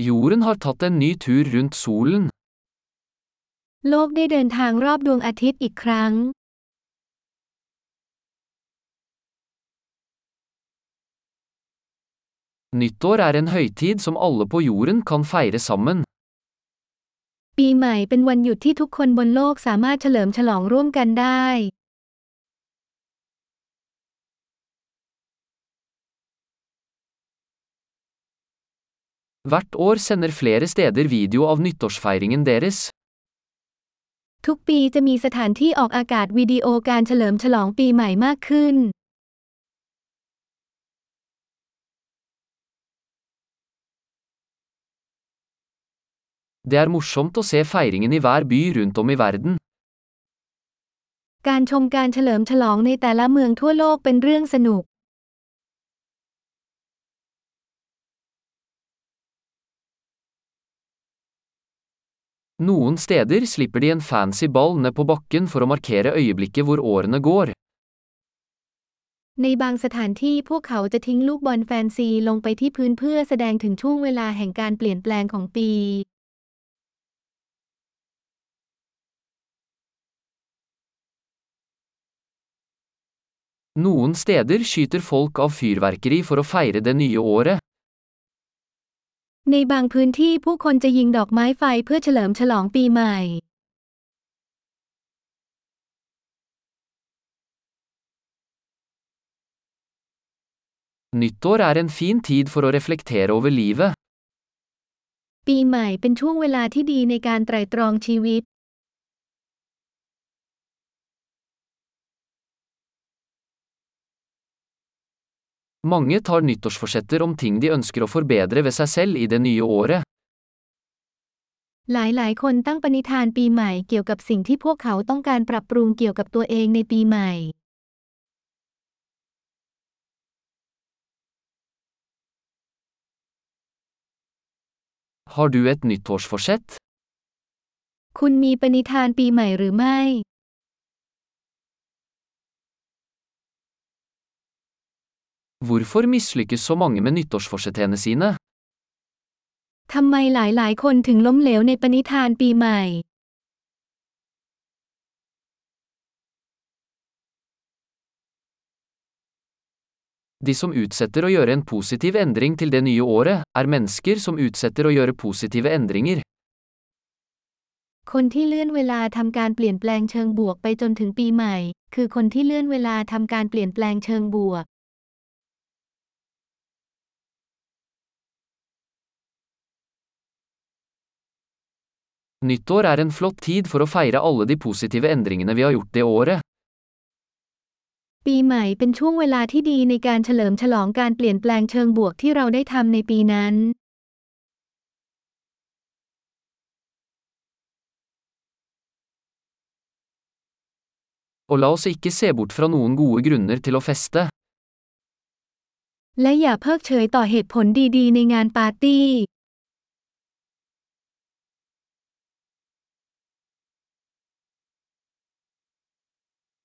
Jorden har tatt en ny tur rundt solen. โลกได้เดินทางรอบดวงอาทิตย์อีกครั้ง Nyttår er en høytid som alle på jorden kan feire sammen. ปีใหม่เป็นวันหยุดที่ทุกคนบนโลกสามารถเฉลิมฉลองร่วมกันได้ Hvert år sender flere steder video av nyttårsfeiringen deres. ทุกปีจะมีสถานที่ออกอากาศวิดีโอการเฉลิมฉลองปีใหม่มากขึ้น Det er morsomt å se feiringen i hver by rundt om i verden. การชมการเฉลิมฉลองในแต่ละเมืองทั่วโลกเป็นเรื่องสนุก Noen steder slipper de en fancy ball ned på bakken for å markere øyeblikket hvor årene går. ในบางสถานที่พวกเขาจะทิ้งลูกบอลแฟนซีลงไปที่พื้นเพื่อแสดงถึงช่วงเวลาแห่งการเปลี่ยนแปลงของปี Noen steder skyter folk av fyrverkeri for å feire det nye året. ในบางพื้นที่ผู้คนจะยิงดอกไม้ไฟเพื่อเฉลิมฉลองปีใหม่ Nyttår er en fin tid for å reflektere over livet. ปีใหม่เป็นช่วงเวลาที่ดีในการไตร่ตรองชีวิต Mange tar nyttårsforsetter om ting de ønsker å forbedre ved seg selv i det nye året. หลายๆ คนตั้งปณิธานปีใหม่เกี่ยวกับสิ่งที่พวกเขาต้องการปรับปรุงเกี่ยวกับตัวเองในปีใหม่ Har du et nyttårsforsett? คุณมีปณิธานปีใหม่หรือไม่ Hvorfor mislykkes så mange med nyttårsforsettene sine? ทำไมหลายๆ คนถึงล้มเหลวในปณิธานปีใหม่ De som utsetter å gjøre en positiv endring til det nye året, er mennesker som utsetter å gjøre positive endringer. คนที่เลื่อนเวลาทำการเปลี่ยนแปลงเชิงบวกไปจนถึงปีใหม่ คือคนที่เลื่อนเวลาทำการเปลี่ยนแปลงเชิงบวก Nyttår er en flott tid for å feire alle de positive endringene vi har gjort det året. ปีใหม่เป็นช่วงเวลาที่ดีในการเฉลิมฉลองการเปลี่ยนแปลงเชิงบวกที่เราได้ทำในปีนั้น Og la oss ikke se bort fra noen gode grunner til å feste. และอย่าเพิกเฉยต่อเหตุผลดีๆ ในงานปาร์ตี้